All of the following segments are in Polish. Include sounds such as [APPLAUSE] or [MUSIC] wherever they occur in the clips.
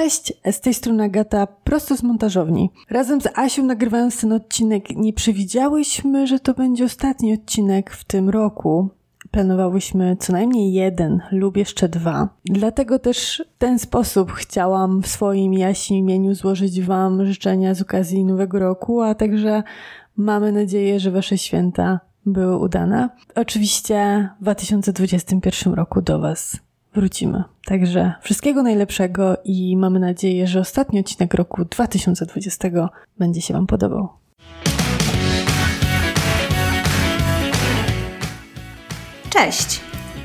Cześć, z tej strony Agata, prosto z montażowni. Razem z Asią nagrywając ten odcinek nie przewidziałyśmy, że to będzie ostatni odcinek w tym roku. Planowałyśmy co najmniej jeden lub jeszcze dwa. Dlatego też w ten sposób chciałam w swoim jaśnim imieniu złożyć Wam życzenia z okazji Nowego Roku, a także mamy nadzieję, że Wasze święta były udane. Oczywiście w 2021 roku do Was wrócimy. Także wszystkiego najlepszego i mamy nadzieję, że ostatni odcinek roku 2020 będzie się Wam podobał. Cześć!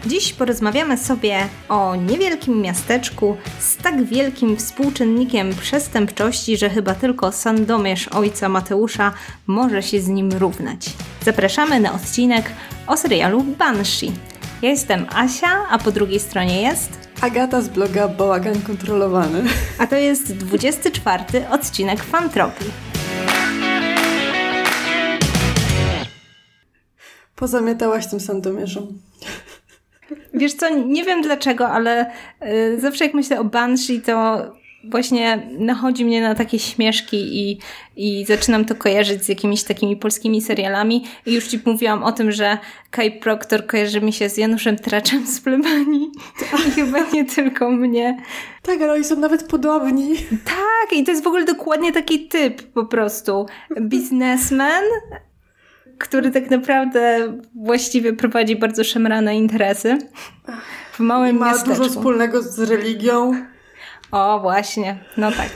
Dziś porozmawiamy sobie o niewielkim miasteczku z tak wielkim współczynnikiem przestępczości, że chyba tylko Sandomierz ojca Mateusza może się z nim równać. Zapraszamy na odcinek o serialu Banshee. Ja jestem Asia, a po drugiej stronie jest Agata z bloga Bałagan Kontrolowany. A to jest 24 odcinek Fantropii. Pozamiatałaś tym Sandomierzem. Wiesz co, nie wiem dlaczego, ale y, zawsze jak myślę o Banshee, to właśnie nachodzi mnie na takie śmieszki i, i zaczynam to kojarzyć z jakimiś takimi polskimi serialami. I już Ci mówiłam o tym, że Kai Proctor kojarzy mi się z Januszem Traczem z Plebanii. I chyba nie tylko mnie. Tak, ale oni są nawet podobni. Tak, i to jest w ogóle dokładnie taki typ po prostu. Biznesmen, który tak naprawdę właściwie prowadzi bardzo szemrane interesy w małym ma miasteczku. dużo wspólnego z religią. O, właśnie, no tak.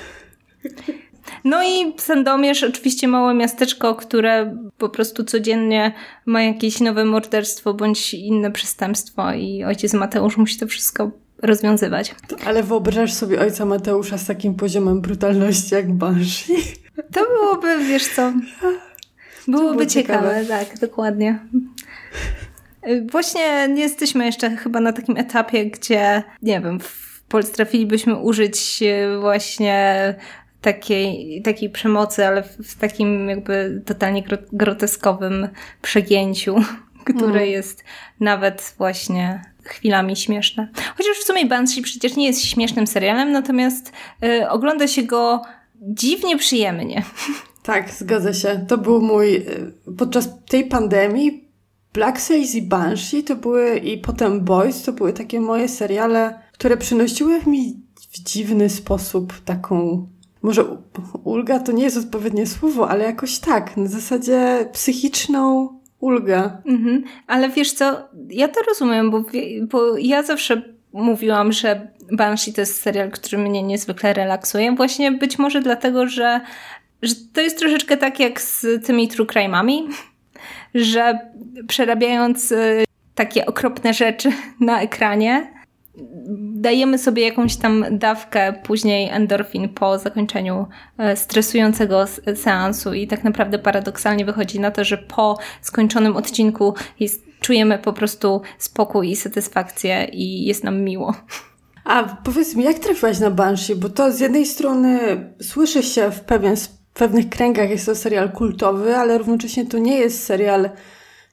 No i Sandomierz, oczywiście małe miasteczko, które po prostu codziennie ma jakieś nowe morderstwo bądź inne przestępstwo i ojciec Mateusz musi to wszystko rozwiązywać. Ale wyobraź sobie ojca Mateusza z takim poziomem brutalności jak Banshee. To byłoby, wiesz co, byłoby było ciekawe, ciekawe. tak, dokładnie. Właśnie nie jesteśmy jeszcze chyba na takim etapie, gdzie, nie wiem, w Polsce trafilibyśmy użyć e, właśnie takiej, takiej przemocy, ale w, takim jakby totalnie gro- groteskowym przegięciu, [LAUGHS] które Mm. jest nawet właśnie chwilami śmieszne. Chociaż w sumie Banshee przecież nie jest śmiesznym serialem, natomiast y, ogląda się go dziwnie przyjemnie. [LAUGHS] Tak, zgadza się. To był mój. y, Podczas tej pandemii Black Sails i Banshee to były i potem Boys to były takie moje seriale, które przynosiły mi w dziwny sposób taką. Może ulga to nie jest odpowiednie słowo, ale jakoś tak, na zasadzie psychiczną ulgę. Mhm. Ale wiesz co, ja to rozumiem, bo, bo ja zawsze mówiłam, że Banshee to jest serial, który mnie niezwykle relaksuje. Właśnie być może dlatego, że, że to jest troszeczkę tak jak z tymi true crime'ami, że przerabiając y, takie okropne rzeczy [LAUGHS] na ekranie, dajemy sobie jakąś tam dawkę później endorfin po zakończeniu e, stresującego seansu i tak naprawdę paradoksalnie wychodzi na to, że po skończonym odcinku jest, czujemy po prostu spokój i satysfakcję i jest nam miło. A powiedz mi, jak trafiłaś na Banshee? Bo to z jednej strony słyszy się w, pewien, w pewnych kręgach, jest to serial kultowy, ale równocześnie to nie jest serial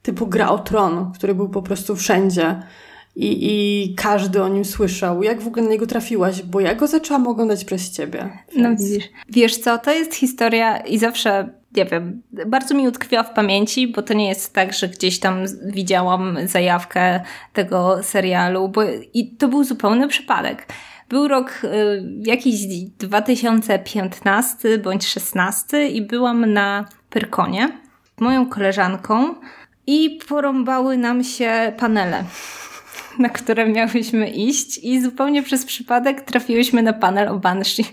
typu Gra o Tron, który był po prostu wszędzie i, i każdy o nim słyszał. Jak w ogóle na niego trafiłaś? Bo ja go zaczęłam oglądać przez ciebie. No więc- widzisz. Wiesz co, to jest historia i zawsze, nie wiem, bardzo mi utkwiła w pamięci, bo to nie jest tak, że gdzieś tam widziałam zajawkę tego serialu, bo i to był zupełny przypadek. Był rok y, jakiś 2015 bądź 16 i byłam na Pyrkonie z moją koleżanką i porąbały nam się panele [LAUGHS] na które miałyśmy iść i zupełnie przez przypadek trafiłyśmy na panel o Banshee.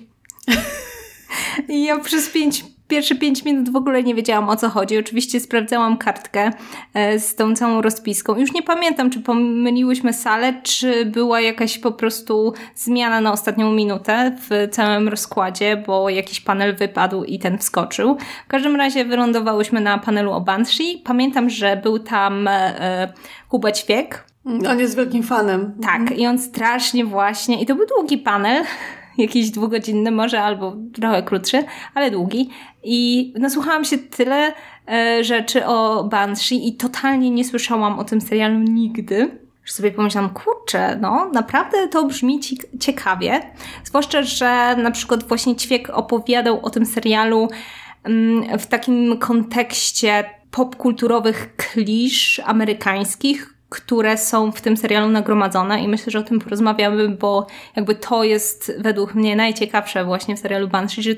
I ja przez pięć, pierwsze pięć minut w ogóle nie wiedziałam o co chodzi. Oczywiście sprawdzałam kartkę e, z tą całą rozpiską. Już nie pamiętam, czy pomyliłyśmy salę, czy była jakaś po prostu zmiana na ostatnią minutę w całym rozkładzie, bo jakiś panel wypadł i ten wskoczył. W każdym razie wylądowałyśmy na panelu o Banshee. Pamiętam, że był tam e, Kuba Ćwiek, On jest wielkim fanem. tak, i on strasznie właśnie, i to był długi panel, [LAUGHS] jakiś dwugodzinny może, albo trochę krótszy, ale długi. I nasłuchałam się tyle e, rzeczy o Banshee i totalnie nie słyszałam o tym serialu nigdy. że sobie pomyślałam, kurczę, no naprawdę to brzmi ciekawie. Zwłaszcza, że na przykład właśnie Ćwiek opowiadał o tym serialu mm, w takim kontekście popkulturowych klisz amerykańskich, które są w tym serialu nagromadzone i myślę, że o tym porozmawiamy, bo jakby to jest według mnie najciekawsze właśnie w serialu Banshee, że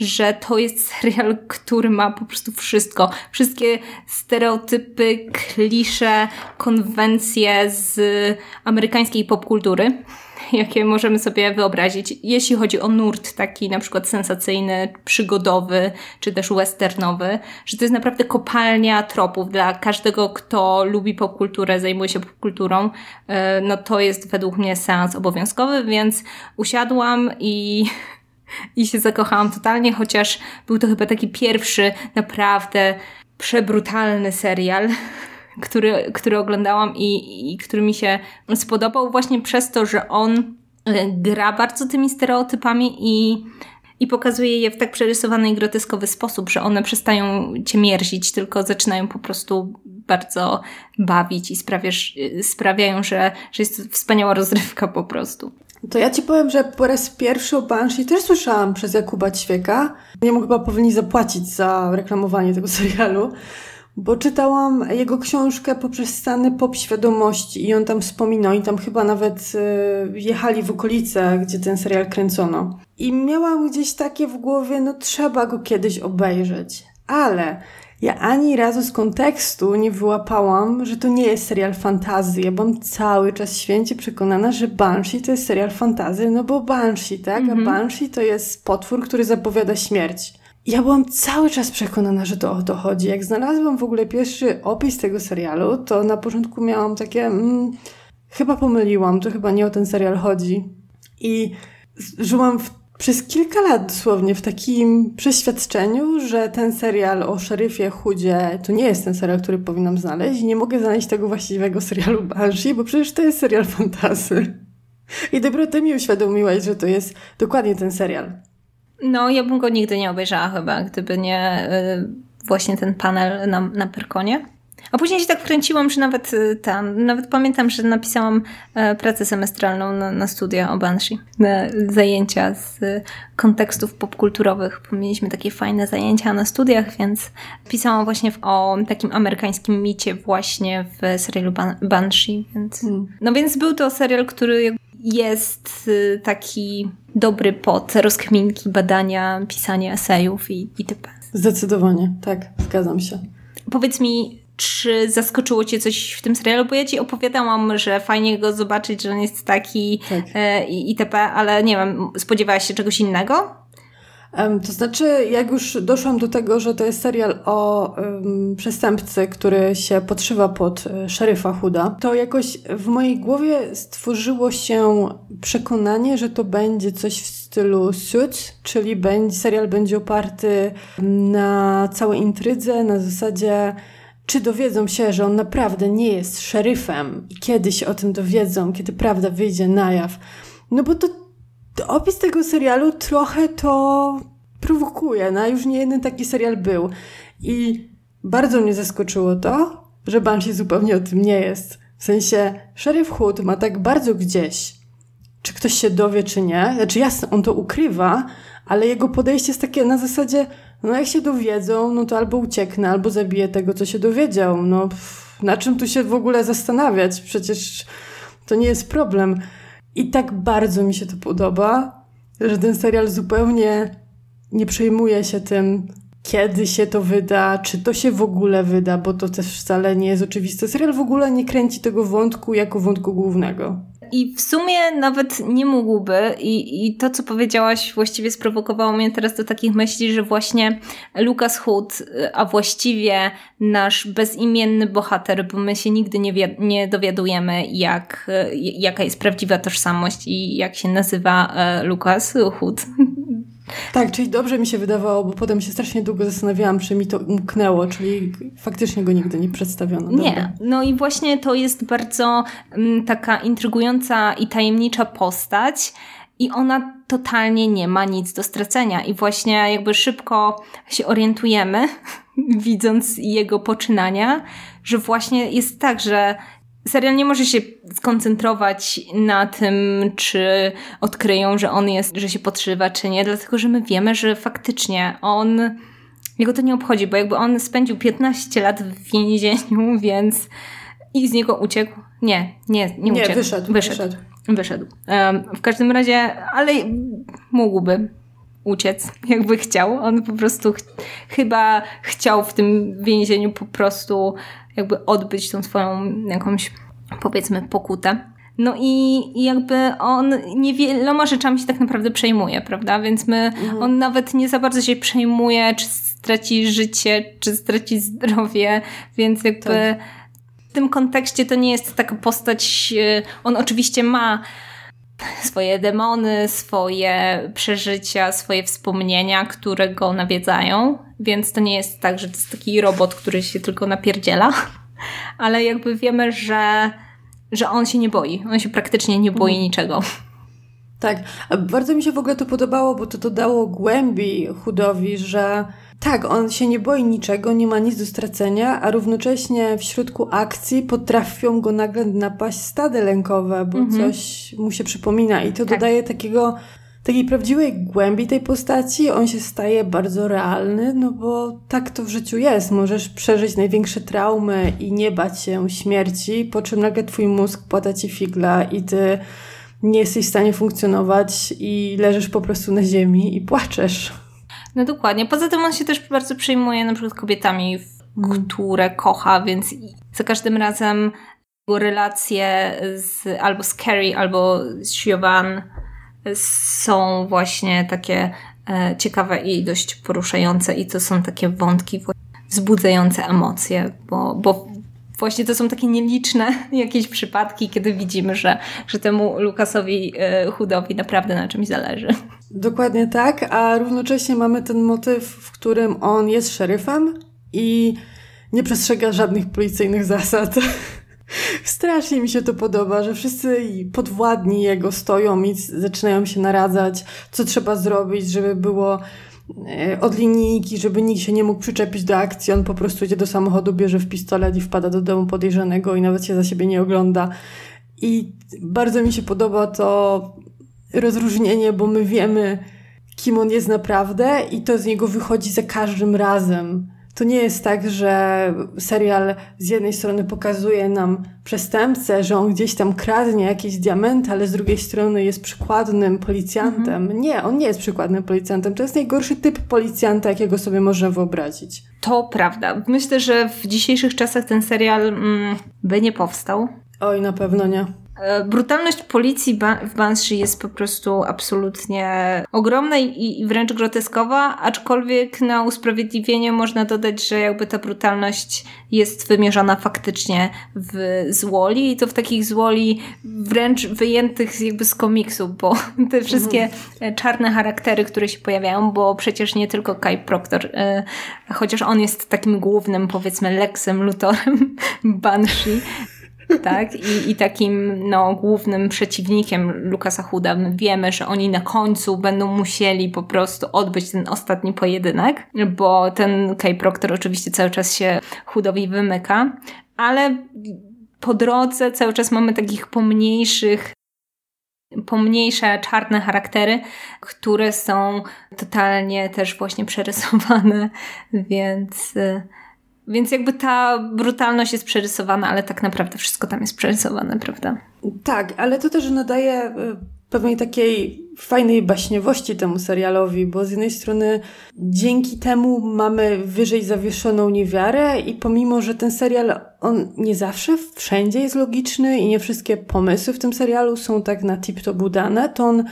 że to jest [LAUGHS] serial, który ma po prostu wszystko. Wszystkie stereotypy, klisze, konwencje z amerykańskiej popkultury, [LAUGHS] jakie możemy sobie wyobrazić. Jeśli chodzi o nurt taki na przykład sensacyjny, przygodowy, czy też westernowy, że to jest naprawdę kopalnia tropów dla każdego, kto lubi popkulturę, zajmuje się popkulturą, e, no to jest według mnie seans obowiązkowy, więc usiadłam i [LAUGHS] i się zakochałam totalnie, chociaż był to chyba taki pierwszy naprawdę przebrutalny serial, [LAUGHS] który, który oglądałam i, i który mi się spodobał właśnie przez to, że on e, gra bardzo tymi stereotypami i, i pokazuje je w tak przerysowany i groteskowy sposób, że one przestają cię mierzić, tylko zaczynają po prostu bardzo bawić i sprawiasz, sprawiają, że, że jest to wspaniała rozrywka po prostu. To ja ci powiem, że po raz pierwszy o Banshee też słyszałam przez Jakuba Ćwieka. Nie mu chyba powinni zapłacić za reklamowanie tego [LAUGHS] serialu, bo czytałam jego książkę poprzez stany pop świadomości i on tam wspominał i tam chyba nawet y, jechali w okolice, gdzie ten serial kręcono. I miałam gdzieś takie w głowie, no trzeba go kiedyś obejrzeć. Ale ja ani razu z kontekstu nie wyłapałam, że to nie jest serial fantazy. Ja byłam cały czas święcie przekonana, że Banshee to jest serial fantazy, no bo Banshee, tak? Mm -hmm. A mhm. Banshee to jest potwór, który zapowiada śmierć. Ja byłam cały czas przekonana, że to o to chodzi. Jak znalazłam w ogóle pierwszy opis tego serialu, to na początku miałam takie, mm, chyba pomyliłam, to chyba nie o ten serial chodzi. I żyłam w przez kilka lat dosłownie w takim przeświadczeniu, że ten serial o szeryfie chudzie to nie jest ten serial, który powinnam znaleźć nie mogę znaleźć tego właściwego serialu Banshee, bo przecież to jest serial [LAUGHS] fantazy. I dopiero ty mi uświadomiłaś, że to jest dokładnie ten serial. No, ja bym go nigdy nie obejrzała chyba, gdyby nie y, właśnie ten panel na, na Pyrkonie. A później się tak wkręciłam, że nawet y, tam, nawet pamiętam, że napisałam e, pracę semestralną na, na studia o Banshee, na zajęcia z kontekstów popkulturowych, mieliśmy takie fajne zajęcia na studiach, więc pisałam właśnie w, o takim amerykańskim micie właśnie w serialu Ban Banshee, więc, mm. no więc był to serial, który jest y, taki dobry pod rozkminki, badania, pisania esejów i, itp. Zdecydowanie, tak, zgadzam się. Powiedz mi, czy zaskoczyło cię coś w tym serialu? Bo ja ci opowiadałam, że fajnie go zobaczyć, że on jest taki tak. e, itp., ale nie wiem, spodziewałaś się czegoś innego? To znaczy, jak już doszłam do tego, że to jest serial o um, przestępcy, który się podszywa pod um, szeryfa Huda, to jakoś w mojej głowie stworzyło się przekonanie, że to będzie coś w stylu Suits, czyli będzie, serial będzie oparty na całej intrydze, na zasadzie czy dowiedzą się, że on naprawdę nie jest szeryfem i kiedy się o tym dowiedzą, kiedy prawda wyjdzie na jaw. No bo to opis tego serialu trochę to prowokuje, no już nie jeden taki serial był. I bardzo mnie zaskoczyło to, że Banshee zupełnie o tym nie jest. W sensie, szeryf Hood ma tak bardzo gdzieś, czy ktoś się dowie, czy nie. Znaczy jasne, on to ukrywa, ale jego podejście jest takie na zasadzie, no jak się dowiedzą, no to albo ucieknę, albo zabiję tego, co się dowiedział. No pff, na czym tu się w ogóle zastanawiać? Przecież to nie jest problem. I tak bardzo mi się to podoba, że ten serial zupełnie nie przejmuje się tym, kiedy się to wyda, czy to się w ogóle wyda, bo to też wcale nie jest oczywiste. Serial w ogóle nie kręci tego wątku jako wątku głównego. I w sumie nawet nie mógłby, i, i to, co powiedziałaś, właściwie sprowokowało mnie teraz do takich myśli, że właśnie Lucas Hood, a właściwie nasz bezimienny bohater, bo my się nigdy nie, wie, nie dowiadujemy, jak, jaka jest prawdziwa tożsamość i jak się nazywa e, Lucas Hood. Tak, czyli dobrze mi się wydawało, bo potem się strasznie długo zastanawiałam, czy mi to umknęło, czyli faktycznie go nigdy nie przedstawiono. Dobra. Nie, no i właśnie to jest bardzo m, mm, taka intrygująca i tajemnicza postać i ona totalnie nie ma nic do stracenia i właśnie jakby szybko się orientujemy, [LAUGHS] widząc jego poczynania, że właśnie jest tak, że serial nie może się skoncentrować na tym, czy odkryją, że on jest, że się podszywa, czy nie, dlatego że my wiemy, że faktycznie on, jego to nie obchodzi, bo jakby on spędził 15 lat w więzieniu, [LAUGHS] więc i z niego uciekł. Nie, nie, nie uciekł. Nie, wyszedł. Wyszedł. wyszedł. wyszedł. Um, w każdym razie, ale mógłby uciec, jakby chciał. On po prostu ch chyba chciał w tym więzieniu po prostu jakby odbyć tą swoją jakąś, powiedzmy, pokutę. No i, i jakby on niewieloma rzeczami się tak naprawdę przejmuje, prawda? Więc my, mhm. on nawet nie za bardzo się przejmuje, czy straci życie, czy straci zdrowie, więc jakby tak. w tym kontekście to nie jest taka postać, e, on oczywiście ma swoje demony, swoje przeżycia, swoje wspomnienia, które go nawiedzają, więc to nie jest tak, że to jest taki robot, który się tylko napierdziela, [LAUGHS] ale jakby wiemy, że, że on się nie boi. On się praktycznie nie boi mhm. niczego. Tak, bardzo mi się w ogóle to podobało, bo to dodało głębi chudowi, że tak, on się nie boi niczego, nie ma nic do stracenia, a równocześnie w środku akcji potrafią go nagle napaść stady lękowe, bo mhm. coś mu się przypomina i to tak. dodaje takiego takiej prawdziwej głębi tej postaci, on się staje bardzo realny, no bo tak to w życiu jest. Możesz przeżyć największe traumy i nie bać się śmierci, po czym nagle twój mózg płata ci figla i ty nie jesteś w stanie funkcjonować i leżysz po prostu na ziemi i płaczesz. No dokładnie. Poza tym on się też bardzo przejmuje na przykład kobietami, które kocha, więc za każdym razem jego relacje z, albo z Carrie, albo z Siobhan są właśnie takie e, ciekawe i dość poruszające i to są takie wątki wzbudzające emocje, bo, bo właśnie to są takie nieliczne [LAUGHS] jakieś przypadki, kiedy widzimy, że, że temu Lukasowi e, Chudowi naprawdę na czymś zależy. Dokładnie tak, a równocześnie mamy ten motyw, w którym on jest szeryfem i nie przestrzega żadnych policyjnych zasad. [LAUGHS] Strasznie mi się to podoba, że wszyscy podwładni jego stoją i zaczynają się naradzać, co trzeba zrobić, żeby było e, od linijki, żeby nikt się nie mógł przyczepić do akcji. On po prostu idzie do samochodu, bierze w pistolet i wpada do domu podejrzanego i nawet się za siebie nie ogląda. I bardzo mi się podoba to rozróżnienie, bo my wiemy, kim on jest naprawdę i to z niego wychodzi za każdym razem. To nie jest tak, że serial z jednej strony pokazuje nam przestępcę, że on gdzieś tam kradnie jakieś diamenty, ale z drugiej strony jest przykładnym policjantem. Mhm. Nie, on nie jest przykładnym policjantem. To jest najgorszy typ policjanta, jakiego sobie można wyobrazić. To prawda. Myślę, że w dzisiejszych czasach ten serial mm, by nie powstał. Oj, na pewno nie. E, brutalność policji w Banshee jest po prostu absolutnie ogromna i wręcz groteskowa, aczkolwiek na usprawiedliwienie można dodać, że jakby ta brutalność jest wymierzona faktycznie w złoli i to w takich złoli wręcz wyjętych jakby z komiksu, bo [LAUGHS] te wszystkie mhm. czarne charaktery, które się pojawiają, bo przecież nie tylko Kai Proctor, e, chociaż on jest takim głównym powiedzmy Lexem Lutorem [LAUGHS] Banshee, tak? I, I takim no, głównym przeciwnikiem Lukasa Huda wiemy, że oni na końcu będą musieli po prostu odbyć ten ostatni pojedynek, bo ten Kay Proctor oczywiście cały czas się Hudowi wymyka, ale po drodze cały czas mamy takich pomniejszych pomniejsze, czarne charaktery, które są totalnie też właśnie przerysowane, [LAUGHS] więc y, więc jakby ta brutalność jest przerysowana, ale tak naprawdę wszystko tam jest przerysowane, prawda? Tak, ale to też nadaje e, pewnej takiej fajnej baśniowości temu serialowi, bo z jednej strony dzięki temu mamy wyżej zawieszoną niewiarę i pomimo, że ten serial, on nie zawsze wszędzie jest logiczny i nie wszystkie pomysły w tym serialu są tak na tip-top udane, to on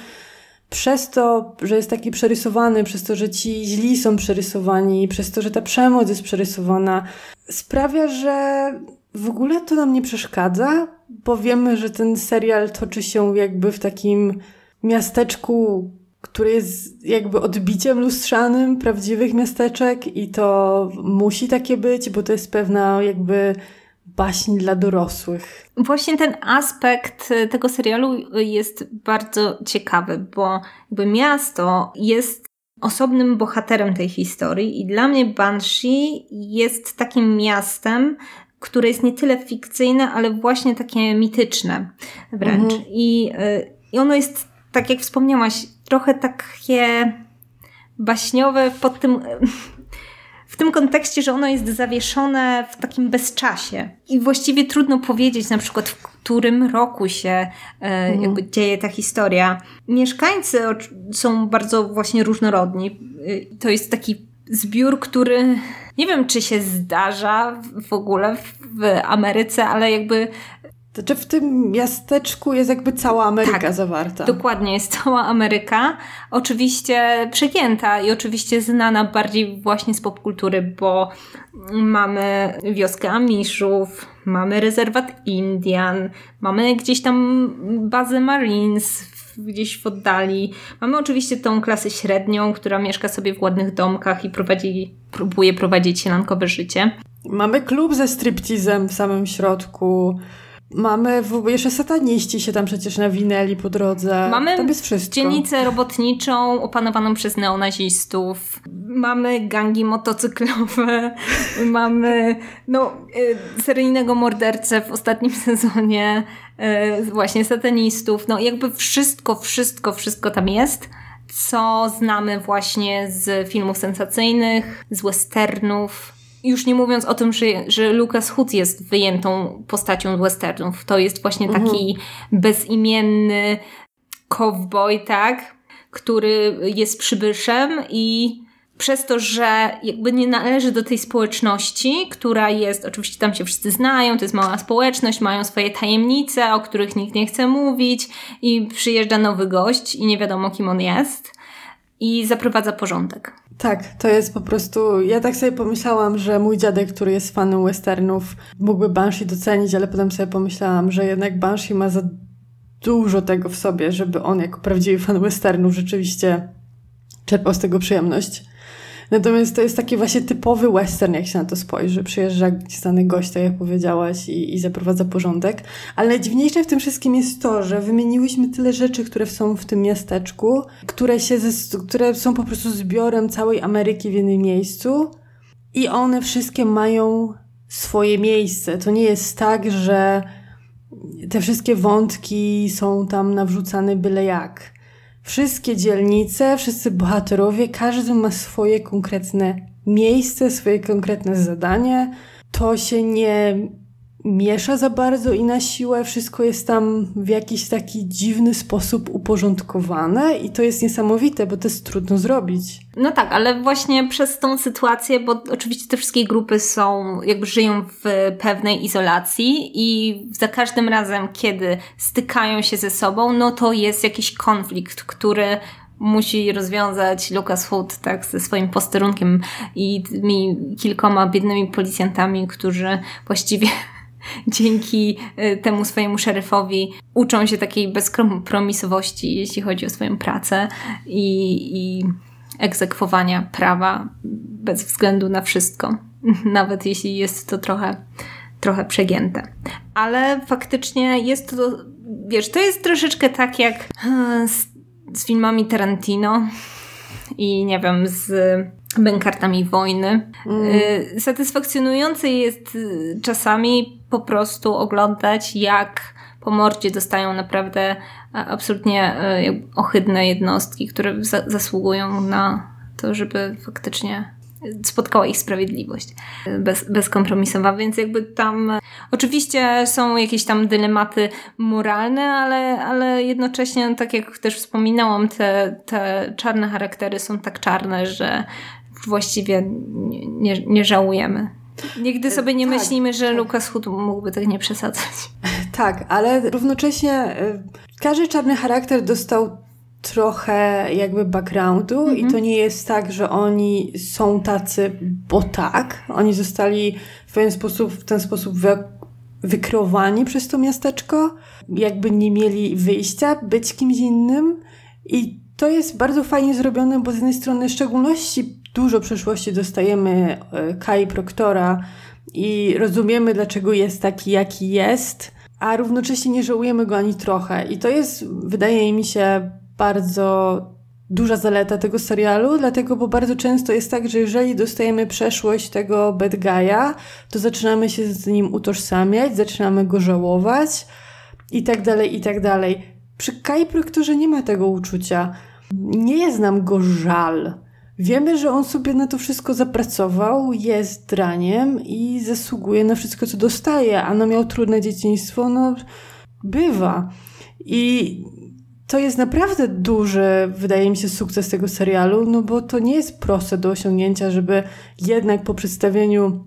przez to, że jest taki przerysowany, przez to, że ci źli są przerysowani, przez to, że ta przemoc jest przerysowana, sprawia, że w ogóle to nam nie przeszkadza, bo wiemy, że ten serial toczy się jakby w takim miasteczku, które jest jakby odbiciem lustrzanym prawdziwych miasteczek i to musi takie być, bo to jest pewna jakby baśń dla dorosłych. Właśnie ten aspekt e, tego serialu jest bardzo ciekawy, bo jakby miasto jest osobnym bohaterem tej historii i dla mnie Banshee jest takim miastem, które jest nie tyle fikcyjne, ale właśnie takie mityczne wręcz. Mhm. I, y, I ono jest, tak jak wspomniałaś, trochę takie baśniowe pod tym w tym kontekście, że ono jest zawieszone w takim bezczasie. I właściwie trudno powiedzieć na przykład, w którym roku się e, mhm. jakby dzieje ta historia. Mieszkańcy są bardzo właśnie różnorodni. E, to jest taki zbiór, który nie wiem, czy się zdarza w ogóle w Ameryce, ale jakby znaczy w tym miasteczku jest jakby cała Ameryka tak, zawarta. Dokładnie, jest cała Ameryka. Oczywiście przegięta i oczywiście znana bardziej właśnie z popkultury, bo mamy wioskę Amishów, mamy rezerwat Indian, mamy gdzieś tam bazę Marines gdzieś w oddali. Mamy oczywiście tą klasę średnią, która mieszka sobie w ładnych domkach i prowadzi, próbuje prowadzić sielankowe życie. Mamy klub ze striptizem w samym środku. Mamy w, jeszcze sataniści się tam przecież nawinęli po drodze. Mamy tam jest wszystko. dzielnicę robotniczą opanowaną przez neonazistów. Mamy gangi motocyklowe. [LAUGHS] mamy no, y, seryjnego mordercę w ostatnim [LAUGHS] sezonie. Y, właśnie satanistów. No jakby wszystko, wszystko, wszystko tam jest co znamy właśnie z filmów sensacyjnych, z westernów, już nie mówiąc o tym, że, że Lucas Hood jest wyjętą postacią westernów. To jest właśnie mhm. taki bezimienny cowboy, tak? Który jest przybyszem i przez to, że jakby nie należy do tej społeczności, która jest, oczywiście tam się wszyscy znają, to jest mała społeczność, mają swoje tajemnice, o których nikt nie chce mówić i przyjeżdża nowy gość i nie wiadomo kim on jest i zaprowadza porządek. Tak, to jest po prostu. Ja tak sobie pomyślałam, że mój dziadek, który jest fanem westernów, mógłby Banshee docenić, ale potem sobie pomyślałam, że jednak Banshee ma za dużo tego w sobie, żeby on, jako prawdziwy fan westernów, rzeczywiście czerpał z tego przyjemność. Natomiast to jest taki właśnie typowy western, jak się na to spojrzy. Przyjeżdża znany gość, tak jak powiedziałaś, i, i zaprowadza porządek. Ale najdziwniejsze w tym wszystkim jest to, że wymieniłyśmy tyle rzeczy, które są w tym miasteczku, które, się, które są po prostu zbiorem całej Ameryki w jednym miejscu i one wszystkie mają swoje miejsce. To nie jest tak, że te wszystkie wątki są tam nawrzucane byle jak wszystkie dzielnice, wszyscy bohaterowie, każdy ma swoje konkretne miejsce, swoje konkretne zadanie. To się nie miesza za bardzo i na siłę wszystko jest tam w jakiś taki dziwny sposób uporządkowane i to jest niesamowite, bo to jest trudno zrobić. No tak, ale właśnie przez tą sytuację, bo oczywiście te wszystkie grupy są, jakby żyją w pewnej izolacji i za każdym razem, kiedy stykają się ze sobą, no to jest jakiś konflikt, który musi rozwiązać Lucas Hood tak ze swoim posterunkiem i tymi kilkoma biednymi policjantami, którzy właściwie dzięki e, temu swojemu szeryfowi uczą się takiej bezkompromisowości, jeśli chodzi o swoją pracę i, i egzekwowania prawa bez względu na wszystko, [LAUGHS] nawet jeśli jest to trochę, trochę przegięte. Ale faktycznie jest to, wiesz, to jest troszeczkę tak jak e, z, z filmami Tarantino i nie wiem, z bękartami wojny. Mm. Y, satysfakcjonujące jest czasami po prostu oglądać, jak po mordzie dostają naprawdę absolutnie y, ohydne jednostki, które zasługują na to, żeby faktycznie spotkała ich sprawiedliwość bez, bezkompromisowa, więc jakby tam oczywiście są jakieś tam dylematy moralne, ale, ale jednocześnie, tak jak też wspominałam, te, te czarne charaktery są tak czarne, że właściwie nie, nie, nie żałujemy. Nigdy sobie nie tak, myślimy, że tak. Lucas Hood mógłby tak nie przesadzać. [LAUGHS] Tak, ale równocześnie y, każdy czarny charakter dostał trochę jakby backgroundu i mhm. to nie jest tak, że oni są tacy, bo tak. Oni zostali w pewien sposób, w ten sposób wy, wykreowani przez to miasteczko. Jakby nie mieli wyjścia, być kimś innym i to jest bardzo fajnie zrobione, bo z jednej strony w szczególności dużo przeszłości dostajemy e, Kai Proktora i rozumiemy, dlaczego jest taki, jaki jest, a równocześnie nie żałujemy go ani trochę. I to jest, wydaje mi się, bardzo duża zaleta tego serialu, dlatego, bo bardzo często jest tak, że jeżeli dostajemy przeszłość tego bad guy'a, to zaczynamy się z nim utożsamiać, zaczynamy go żałować i tak dalej, i tak dalej. Przy Kai Proctorze nie ma tego uczucia. Nie jest nam go żal. Wiemy, że on sobie na to wszystko zapracował, jest draniem i zasługuje na wszystko, co dostaje. A no miał trudne dzieciństwo, no bywa. I to jest naprawdę duży, wydaje mi się, sukces tego serialu, no bo to nie jest proste do osiągnięcia, żeby jednak po przedstawieniu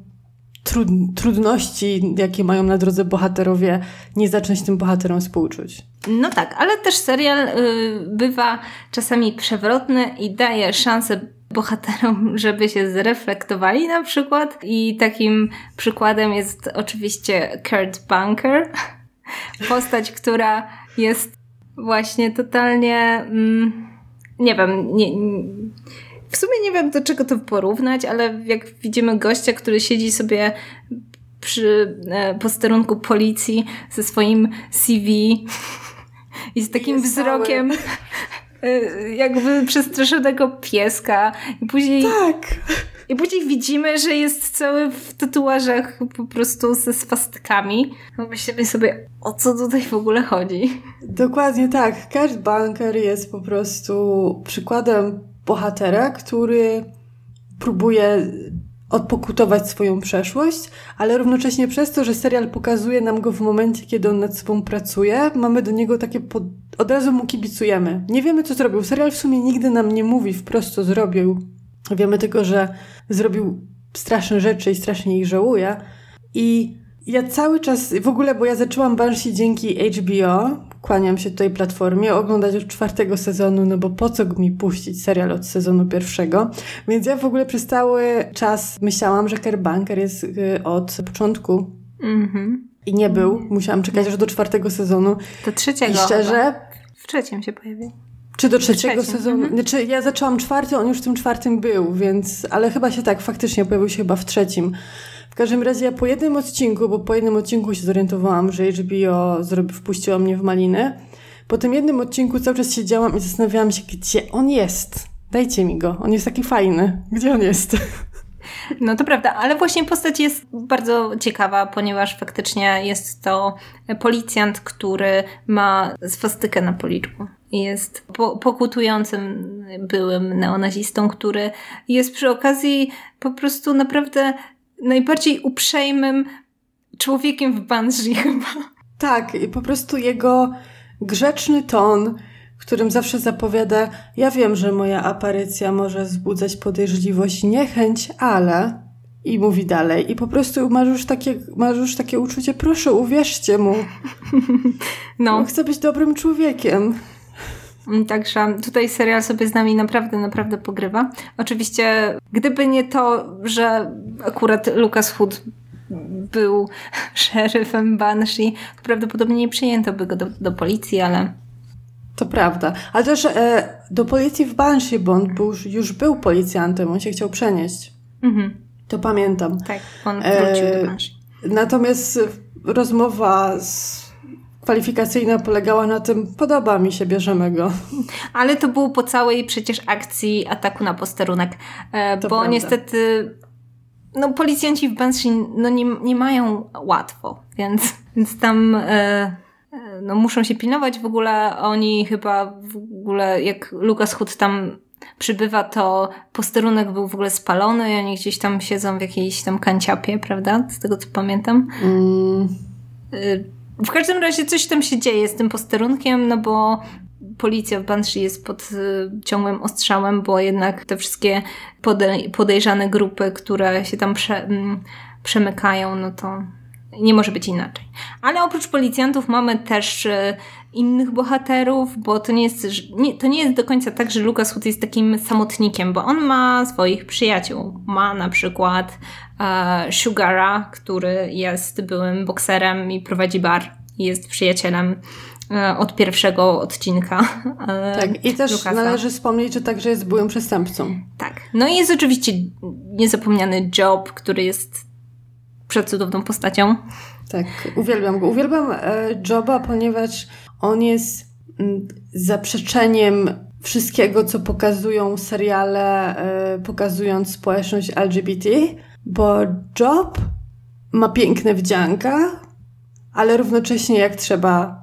trud trudności, jakie mają na drodze bohaterowie, nie zacząć tym bohaterom współczuć. No tak, ale też serial y, bywa czasami przewrotny i daje szansę bohaterom, żeby się zreflektowali na przykład. I takim przykładem jest oczywiście Kurt Bunker, [LAUGHS] postać, która jest właśnie totalnie. Mm, nie wiem, nie, w sumie nie wiem do czego to porównać, ale jak widzimy gościa, który siedzi sobie przy e, posterunku policji ze swoim CV [LAUGHS] i z takim wzrokiem e, [LAUGHS] jakby przestraszonego pieska i później tak. I później widzimy, że jest cały w tatuażach po prostu ze swastykami. No myślimy sobie, o co tutaj w ogóle chodzi. Dokładnie tak. Kurt Bunker jest po prostu przykładem bohatera, który próbuje odpokutować swoją przeszłość, ale równocześnie przez to, że serial pokazuje nam go w momencie, kiedy on nad sobą pracuje, mamy do niego takie pod... od razu mu kibicujemy. Nie wiemy, co zrobił. Serial w sumie nigdy nam nie mówi wprost, co zrobił. Wiemy tylko, że zrobił straszne rzeczy i strasznie ich żałuje. I ja cały czas, w ogóle, bo ja zaczęłam Banshee dzięki HBO, kłaniam się tutaj platformie, oglądać od czwartego sezonu, no bo po co mi puścić serial od sezonu pierwszego? Więc ja w ogóle przez cały czas myślałam, że Kerbanker jest y, od początku. Mhm. I nie był. Musiałam czekać aż do czwartego sezonu. Do trzeciego. I szczerze... Chyba. W trzecim się pojawił. Czy do trzeciego sezonu? Mhm. Znaczy, ja zaczęłam czwarty, on już w tym czwartym był, więc, ale chyba się tak, faktycznie pojawił się chyba w trzecim. Każdym razie ja po jednym odcinku, bo po jednym odcinku się zorientowałam, że HBO zrobi, wpuściło mnie w maliny. Po tym jednym odcinku cały czas siedziałam i zastanawiałam się, gdzie on jest. Dajcie mi go, on jest taki fajny. Gdzie on jest? [LAUGHS] No to prawda, ale właśnie postać jest bardzo ciekawa, ponieważ faktycznie jest to policjant, który ma swastykę na policzku. Jest po pokutującym byłym neonazistą, który jest przy okazji po prostu naprawdę najbardziej uprzejmym człowiekiem w Banshee [LAUGHS] chyba. Tak, i po prostu jego grzeczny ton, którym zawsze zapowiada: Ja wiem, że moja aparycja może wzbudzać podejrzliwość i niechęć, ale. I mówi dalej. I po prostu masz już takie, masz już takie uczucie, proszę, uwierzcie mu. [LAUGHS] No. On chce być dobrym człowiekiem. Mm, także tutaj serial sobie z nami naprawdę, naprawdę pogrywa. Oczywiście, gdyby nie to, że akurat Lucas Hood był [LAUGHS] szeryfem Banshee, to prawdopodobnie nie przyjęto by go do, do policji, ale... To prawda. Ale też e, do policji w Banshee, bo on był, już był policjantem, on się chciał przenieść. Mhm. To pamiętam. Tak, on wrócił e, do Banshee. Natomiast rozmowa z kwalifikacyjna polegała na tym, podoba mi się, bierzemy go. Ale to było po całej przecież akcji ataku na posterunek, e, bo prawda. niestety no policjanci w Banshee no nie, nie mają łatwo, więc, więc tam e, e, no muszą się pilnować w ogóle. Oni chyba w ogóle, jak Lucas Hood tam przybywa, to posterunek był w ogóle spalony i oni gdzieś tam siedzą w jakiejś tam kanciapie, prawda? Z tego co pamiętam. Mm. W każdym razie coś tam się dzieje z tym posterunkiem, no bo policja w Banshee jest pod y, ciągłym ostrzałem, bo jednak te wszystkie podejrzane grupy, które się tam prze, mm, przemykają, no to nie może być inaczej. Ale oprócz policjantów mamy też y, innych bohaterów, bo to nie jest, nie, to nie jest do końca tak, że Lucas Hood jest takim samotnikiem, bo on ma swoich przyjaciół. Ma na przykład e, Sugara, który jest byłym bokserem i prowadzi bar. Jest przyjacielem e, od pierwszego odcinka. E, tak, i też Lucasa. należy wspomnieć, że także jest byłym przestępcą. Tak. No i jest oczywiście niezapomniany Job, który jest przecudowną postacią. Tak, uwielbiam go. Uwielbiam e, Joba, ponieważ on jest mm, zaprzeczeniem wszystkiego, co pokazują seriale, yy, pokazując społeczność LGBT, bo Job ma piękne wdzianka, ale równocześnie jak trzeba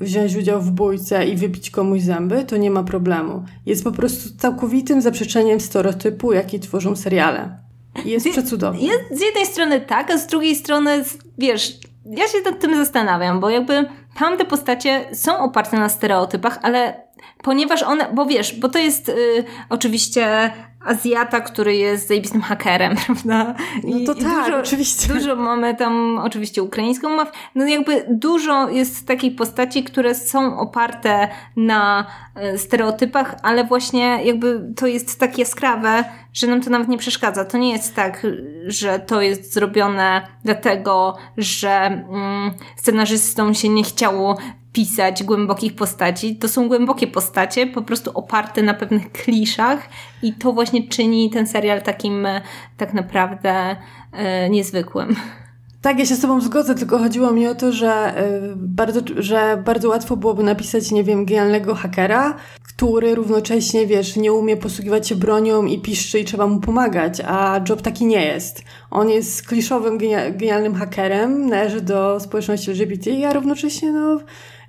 wziąć udział w bójce i wybić komuś zęby, to nie ma problemu. Jest po prostu całkowitym zaprzeczeniem stereotypu, jaki tworzą seriale. Jest z, przecudowny. Jest z jednej strony tak, a z drugiej strony, wiesz, ja się nad tym zastanawiam, bo jakby tamte postacie są oparte na stereotypach, ale ponieważ one, bo wiesz, bo to jest y, oczywiście Azjata, który jest zajebistym hakerem, [LAUGHS] prawda? I, no to tak, dużo, oczywiście. Dużo mamy tam oczywiście ukraińską mafię. No jakby dużo jest takich postaci, które są oparte na e, stereotypach, ale właśnie jakby to jest tak jaskrawe, że nam to nawet nie przeszkadza. To nie jest tak, że to jest zrobione dlatego, że mm, scenarzystom się nie chciało pisać głębokich postaci. To są głębokie postacie, po prostu oparte na pewnych kliszach i to właśnie czyni ten serial takim e, tak naprawdę e, niezwykłym. Tak, ja się z Tobą zgodzę, tylko chodziło mi o to, że, y, bardzo, że bardzo łatwo byłoby napisać, nie wiem, genialnego hakera, który równocześnie, wiesz, nie umie posługiwać się bronią i piszczy i trzeba mu pomagać, a Job taki nie jest. On jest kliszowym, genialnym hakerem, należy do społeczności LGBT, a równocześnie, no,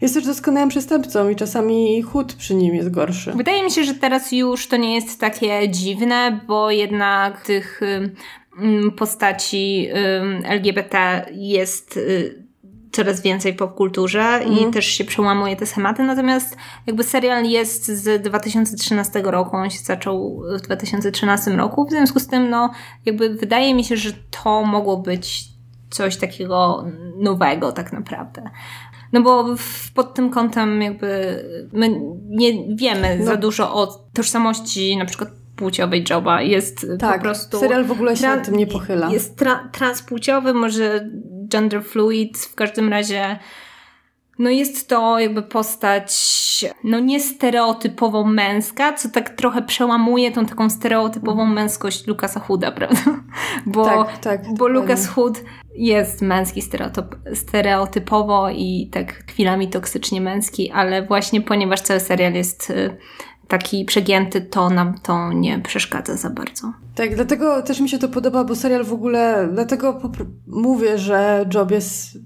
jest też doskonałym przestępcą i czasami chód przy nim jest gorszy. Wydaje mi się, że teraz już to nie jest takie dziwne, bo jednak tych postaci LGBT jest y, coraz więcej popkulturze mhm. i też się przełamuje te schematy, natomiast jakby serial jest z 2013 roku, on się zaczął w 2013 roku, w związku z tym no jakby wydaje mi się, że to mogło być coś takiego nowego tak naprawdę. No bo w, pod tym kątem jakby my nie wiemy no. za dużo o tożsamości na przykład płciowej Joba. Jest tak, po prostu... serial w ogóle się na tym nie pochyla. Jest tra transpłciowy, może gender fluid, w każdym razie no jest to jakby postać no nie stereotypowo męska, co tak trochę przełamuje tą taką stereotypową męskość Lukasa Hooda, [LAUGHS] prawda? Bo, tak, tak, bo Lukas Hood jest męski stereotyp, stereotypowo i tak chwilami toksycznie męski, ale właśnie ponieważ cały serial jest y, taki przegięty, to nam to nie przeszkadza za bardzo. Tak, dlatego też mi się to podoba, bo serial w ogóle, dlatego mówię, że Job jest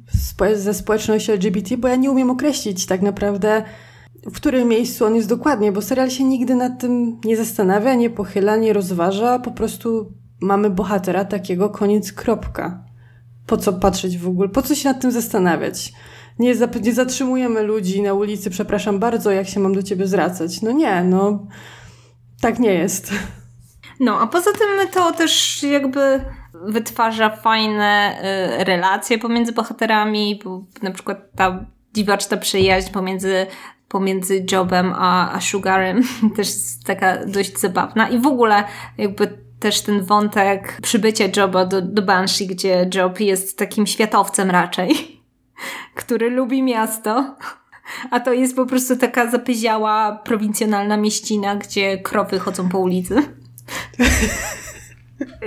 ze społeczności LGBT, bo ja nie umiem określić tak naprawdę, w którym miejscu on jest dokładnie, bo serial się nigdy nad tym nie zastanawia, nie pochyla, nie rozważa, po prostu mamy bohatera takiego, koniec, kropka. Po co patrzeć w ogóle, po co się nad tym zastanawiać? Nie, nie zatrzymujemy ludzi na ulicy, przepraszam bardzo, jak się mam do ciebie zwracać. No nie, no tak nie jest. No, a poza tym to też jakby wytwarza fajne y, relacje pomiędzy bohaterami, bo na przykład ta dziwaczna przyjaźń pomiędzy pomiędzy Jobem a, a Sugarem [LAUGHS] też jest taka dość zabawna i w ogóle jakby też ten wątek przybycia Joba do, do Banshee, gdzie Job jest takim światowcem raczej który lubi miasto. A to jest po prostu taka zapyziała, prowincjonalna mieścina, gdzie krowy chodzą po ulicy.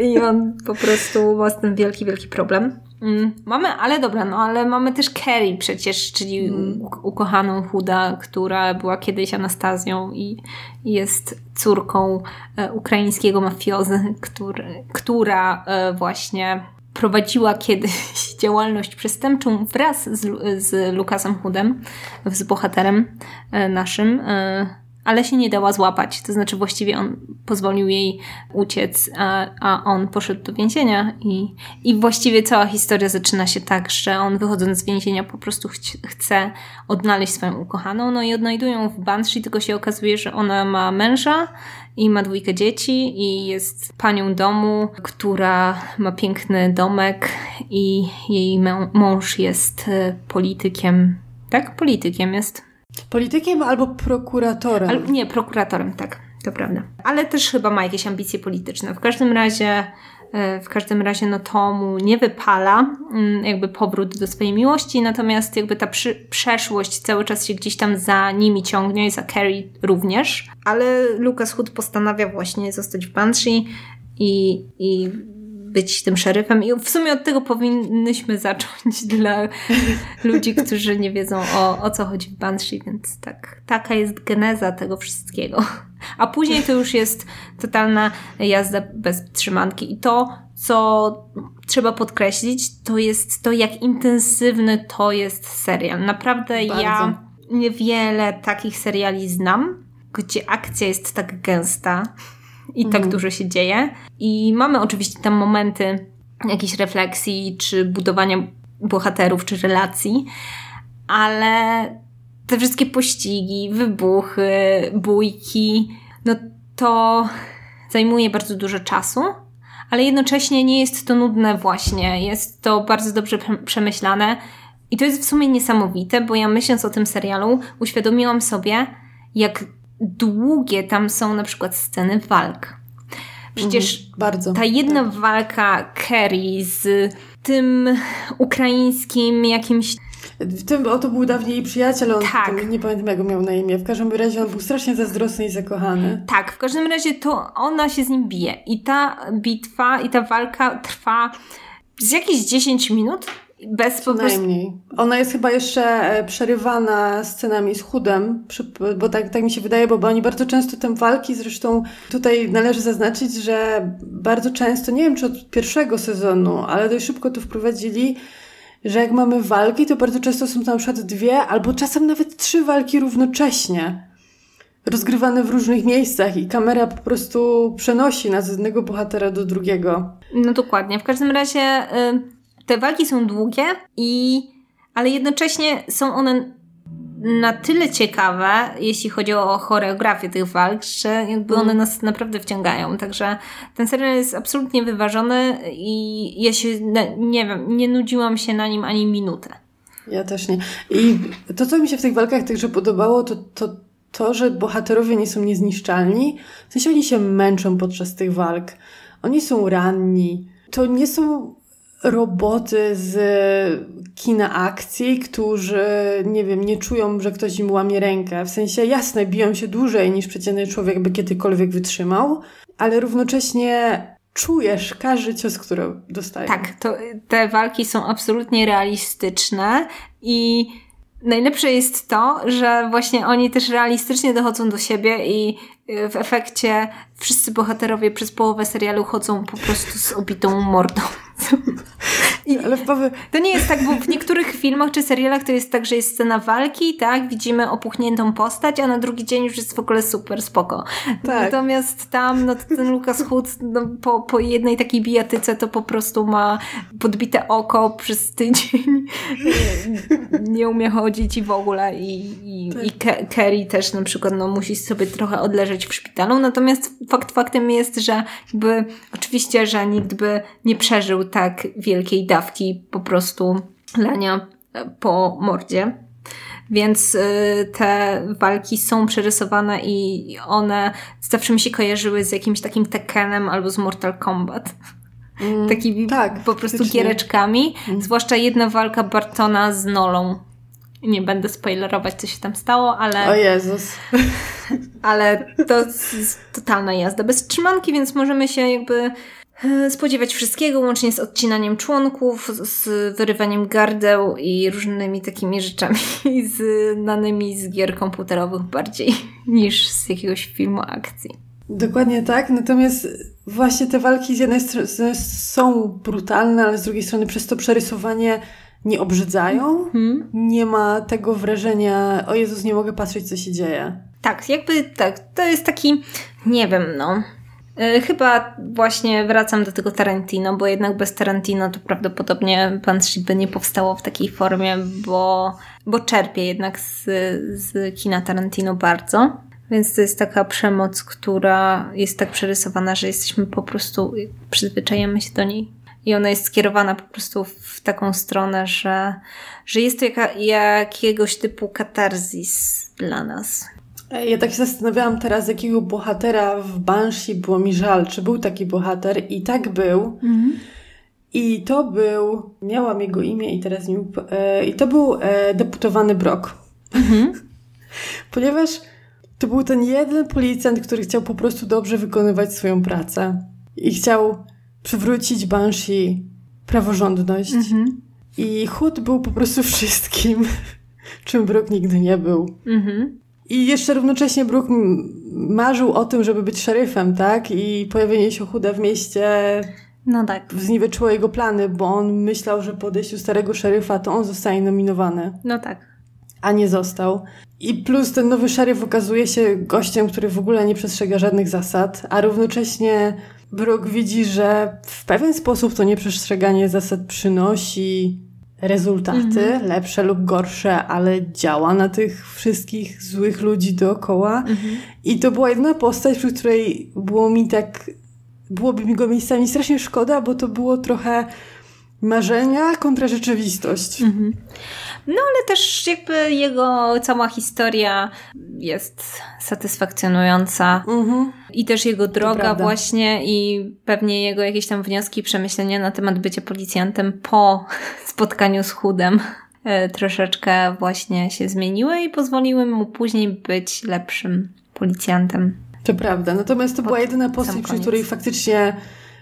I on po prostu ma z tym wielki, wielki problem. Mm. Mamy, ale dobra, no ale mamy też Carrie przecież, czyli mm. ukochaną Huda, która była kiedyś Anastazją i jest córką e, ukraińskiego mafiozy, który, która e, właśnie prowadziła kiedyś [LAUGHS] działalność przestępczą wraz z, z Lukasem Hoodem, z bohaterem e, naszym, e, ale się nie dała złapać. To znaczy właściwie on pozwolił jej uciec, a, a on poszedł do więzienia i, i właściwie cała historia zaczyna się tak, że on wychodząc z więzienia po prostu ch chce odnaleźć swoją ukochaną, no i odnajdują w Banshee, tylko się okazuje, że ona ma męża i ma dwójkę dzieci i jest panią domu, która ma piękny domek i jej mąż jest e, politykiem. Tak? Politykiem jest. Politykiem albo prokuratorem? Al nie, prokuratorem, tak. To prawda. Ale też chyba ma jakieś ambicje polityczne. W każdym razie w każdym razie no to mu nie wypala mm, jakby powrót do swojej miłości, natomiast jakby ta przeszłość cały czas się gdzieś tam za nimi ciągnie i za Carrie również. Ale Lucas Hood postanawia właśnie zostać w Banshee i, i być tym szeryfem. I w sumie od tego powinnyśmy zacząć [LAUGHS] dla ludzi, którzy nie wiedzą o, o co chodzi w Banshee, więc tak, taka jest geneza tego wszystkiego. A później to już jest totalna jazda bez trzymanki. I to, co trzeba podkreślić, to jest to, jak intensywny to jest serial. Naprawdę Bardzo. ja niewiele takich seriali znam, gdzie akcja jest tak gęsta i tak mhm. dużo się dzieje. I mamy oczywiście tam momenty jakiejś refleksji, czy budowania bohaterów, czy relacji, ale te wszystkie pościgi, wybuchy, bójki, no to zajmuje bardzo dużo czasu, ale jednocześnie nie jest to nudne właśnie. Jest to bardzo dobrze przemyślane i to jest w sumie niesamowite, bo ja myśląc o tym serialu uświadomiłam sobie, jak długie tam są na przykład sceny walk. Przecież mhm, bardzo, ta jedna tak. walka Kerry z tym ukraińskim jakimś w tym, o to był dawniej jej przyjaciel, on tak. nie pamiętam jak miał na imię. W każdym razie on był strasznie zazdrosny i zakochany. Tak, w każdym razie to ona się z nim bije. I ta bitwa, i ta walka trwa z jakieś 10 minut. Bez po Najmniej. Ona jest chyba jeszcze e, przerywana scenami z chudem, bo tak, tak mi się wydaje, bo, oni bardzo często te walki, zresztą tutaj należy zaznaczyć, że bardzo często, nie wiem czy od pierwszego sezonu, ale dość szybko to wprowadzili, że jak mamy walki, to bardzo często są to na przykład dwie, albo czasem nawet trzy walki równocześnie. Rozgrywane w różnych miejscach i kamera po prostu przenosi nas z jednego bohatera do drugiego. No dokładnie. W każdym razie y, te walki są długie i ale jednocześnie są one na tyle ciekawe, jeśli chodzi o choreografię tych walk, że jakby one mm. nas naprawdę wciągają. Także ten serial jest absolutnie wyważony i ja się, nie wiem, nie nudziłam się na nim ani minutę. Ja też nie. I to, co mi się w tych walkach także podobało, to, to to, że bohaterowie nie są niezniszczalni. W sensie oni się męczą podczas tych walk. Oni są ranni. To nie są roboty z kina akcji, którzy, nie wiem, nie czują, że ktoś im łamie rękę. W sensie, jasne, biją się dłużej niż przeciętny człowiek by kiedykolwiek wytrzymał, ale równocześnie czujesz każdy cios, który dostaje. Tak, to te walki są absolutnie realistyczne i najlepsze jest to, że właśnie oni też realistycznie dochodzą do siebie i w efekcie wszyscy bohaterowie przez połowę serialu chodzą po prostu z obitą mordą. I Ale powy... To nie jest tak, bo w niektórych filmach czy serialach to jest tak, że jest scena walki, tak, widzimy opuchniętą postać, a na drugi dzień już jest w ogóle super spoko. Tak. Natomiast tam, no ten Lucas Hood no, po, po jednej takiej bijatyce to po prostu ma podbite oko przez tydzień, [LAUGHS] nie umie chodzić i w ogóle i, i, tak. i Kerry też na przykład no, musi sobie trochę odleżeć w szpitalu, natomiast fakt faktem jest, że jakby oczywiście, że nikt by nie przeżył tak wielkiej dawki po prostu lania e, po mordzie. Więc y, te walki są przerysowane i one zawsze mi się kojarzyły z jakimś takim Tekkenem albo z Mortal Kombat. Mm, [LAUGHS] Takimi tak, po prostu faktycznie. giereczkami. Mm. Zwłaszcza jedna walka Bartona z Nolą. Nie będę spoilerować, co się tam stało, ale. O Jezus. [LAUGHS] Ale to jest totalna jazda bez trzymanki, więc możemy się jakby e, spodziewać wszystkiego, łącznie z odcinaniem członków, z wyrywaniem gardeł i różnymi takimi rzeczami [LAUGHS] znanymi z gier komputerowych bardziej [LAUGHS] niż z jakiegoś filmu akcji. Dokładnie tak, natomiast właśnie te walki z jednej strony są brutalne, ale z drugiej strony przez to przerysowanie nie obrzydzają, hmm. nie ma tego wrażenia, o Jezus, nie mogę patrzeć, co się dzieje. Tak, jakby tak, to jest taki, nie wiem, no. Yy, chyba właśnie wracam do tego Tarantino, bo jednak bez Tarantino to prawdopodobnie Pan by nie powstało w takiej formie, bo, bo czerpie jednak z, z kina Tarantino bardzo. Więc to jest taka przemoc, która jest tak przerysowana, że jesteśmy po prostu, przyzwyczajamy się do niej i ona jest skierowana po prostu w taką stronę, że, że jest to jaka, jakiegoś typu katarzis dla nas. Ja tak się zastanawiałam teraz, jakiego bohatera w Banshee było mi żal. Czy był taki bohater? I tak był. Mhm. I to był, miałam jego imię i teraz nie. E, I to był e, deputowany Brock. Mhm. [LAUGHS] Ponieważ to był ten jeden policjant, który chciał po prostu dobrze wykonywać swoją pracę. I chciał przywrócić Banshee praworządność. Mhm. I Hood był po prostu [LAUGHS] wszystkim, czym Brooke nigdy nie był. Mhm. I jeszcze równocześnie Brooke marzył o tym, żeby być szeryfem, tak? I pojawienie się Hooda w mieście no tak. zniweczyło jego plany, bo on myślał, że po odejściu starego szeryfa to on zostanie nominowany. No tak. A nie został. I plus ten nowy szeryf okazuje się gościem, który w ogóle nie przestrzega żadnych zasad, a równocześnie Brooke widzi, że w pewien sposób to nieprzestrzeganie zasad przynosi rezultaty, mhm. lepsze lub gorsze, ale działa na tych wszystkich złych ludzi dookoła. Mhm. I to była jedna postać, przy której było mi tak, byłoby mi go miejscami strasznie szkoda, bo to było trochę marzenia kontra rzeczywistość. Mhm. No ale też jakby jego cała historia jest satysfakcjonująca mhm. i też jego droga właśnie i pewnie jego jakieś tam wnioski, przemyślenia na temat bycia policjantem po [LAUGHS] spotkaniu z chudem e, troszeczkę właśnie się zmieniły i pozwoliły mu później być lepszym policjantem. To prawda, natomiast to była jedyna postać, przy której faktycznie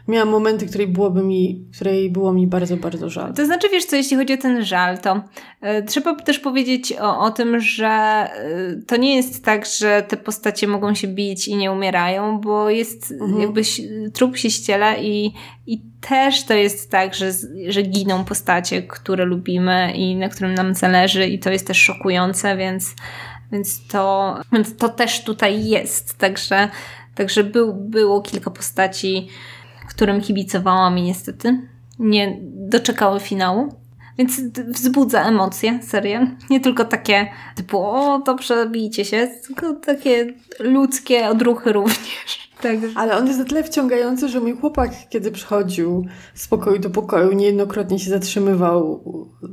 miałam momenty, której, byłoby mi, której było mi bardzo, bardzo żal. To znaczy, wiesz co, jeśli chodzi o ten żal, to y, trzeba też powiedzieć o, o tym, że y, to nie jest tak, że te postacie mogą się bić i nie umierają, bo jest mhm. jakby trup się ściela i, i też to jest tak, że, że giną postacie, które lubimy i na którym nam zależy i to jest też szokujące, więc, więc, to, więc to też tutaj jest. Także, także był, było kilka postaci, którym kibicowałam i niestety nie doczekały finału. Więc wzbudza emocje, serial. Nie tylko takie typu, o, dobrze, bijcie się, tylko takie ludzkie odruchy również. [LAUGHS] Tak. Ale on jest na tyle wciągający, że mój chłopak, kiedy przychodził z pokoju do pokoju, niejednokrotnie się zatrzymywał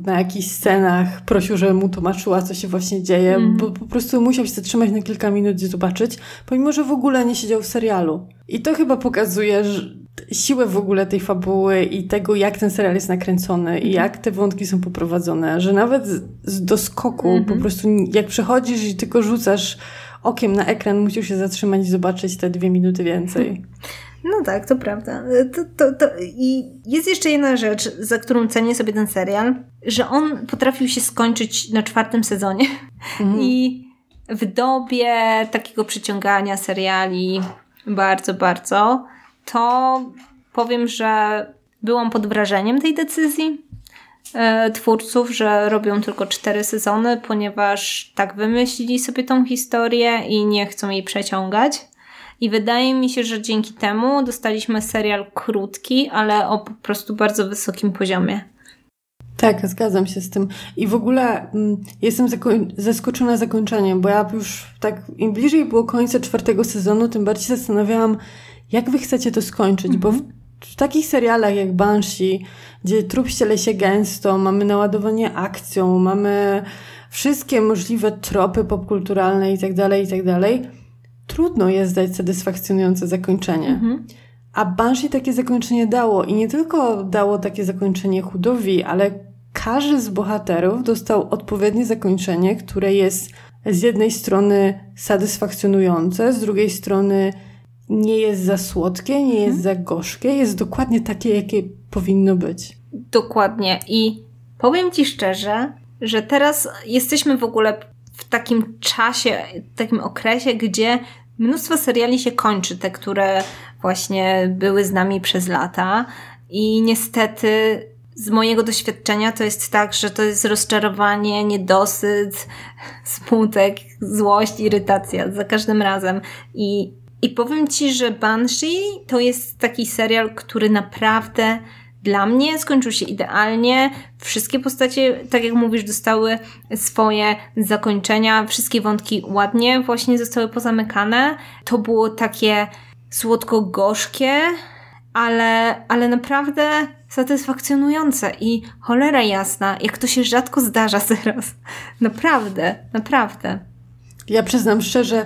na jakichś scenach, prosił, żeby mu tłumaczyła, co się właśnie dzieje, mm. bo po prostu musiał się zatrzymać na kilka minut i zobaczyć, pomimo, że w ogóle nie siedział w serialu. I to chyba pokazuje, że siłę w ogóle tej fabuły i tego, jak ten serial jest nakręcony i jak te wątki są poprowadzone, że nawet z doskoku mm -hmm. po prostu jak przechodzisz i tylko rzucasz okiem na ekran, musisz się zatrzymać i zobaczyć te dwie minuty więcej. [LAUGHS] No tak, to prawda. To, to, to, I jest jeszcze jedna rzecz, za którą cenię sobie ten serial, że on potrafił się skończyć na czwartym sezonie. Mm. I w dobie takiego przyciągania seriali bardzo, bardzo to powiem, że byłam pod wrażeniem tej decyzji e, twórców, że robią tylko cztery sezony, ponieważ tak wymyślili sobie tą historię i nie chcą jej przeciągać. I wydaje mi się, że dzięki temu dostaliśmy serial krótki, ale o po prostu bardzo wysokim poziomie. Tak, zgadzam się z tym. I w ogóle mm, jestem zaskoczona zakończeniem, bo ja już tak im bliżej było końca czwartego sezonu, tym bardziej zastanawiałam, jak wy chcecie to skończyć, mhm. bo w, w, takich serialach jak Banshee, gdzie trup ściele się gęsto, mamy naładowanie akcją, mamy wszystkie możliwe tropy popkulturalne i tak dalej, i tak dalej, trudno jest dać satysfakcjonujące zakończenie. Mhm. A Banshee takie zakończenie dało i nie tylko dało takie zakończenie chudowi, ale każdy z bohaterów dostał odpowiednie zakończenie, które jest z jednej strony satysfakcjonujące, z drugiej strony nie jest za słodkie, nie jest hmm. za gorzkie, jest dokładnie takie, jakie powinno być. Dokładnie. I powiem Ci szczerze, że teraz jesteśmy w ogóle w takim czasie, w takim okresie, gdzie mnóstwo seriali się kończy, te, które właśnie były z nami przez lata. I niestety z mojego doświadczenia to jest tak, że to jest rozczarowanie, niedosyt, smutek, złość, irytacja za każdym razem. I i powiem Ci, że Banshee to jest taki serial, który naprawdę dla mnie skończył się idealnie. Wszystkie postacie, tak jak mówisz, dostały swoje zakończenia. Wszystkie wątki ładnie właśnie zostały pozamykane. To było takie słodko-gorzkie, ale, ale naprawdę satysfakcjonujące i cholera jasna, jak to się rzadko zdarza [LAUGHS] teraz. Naprawdę, naprawdę. Ja przyznam szczerze,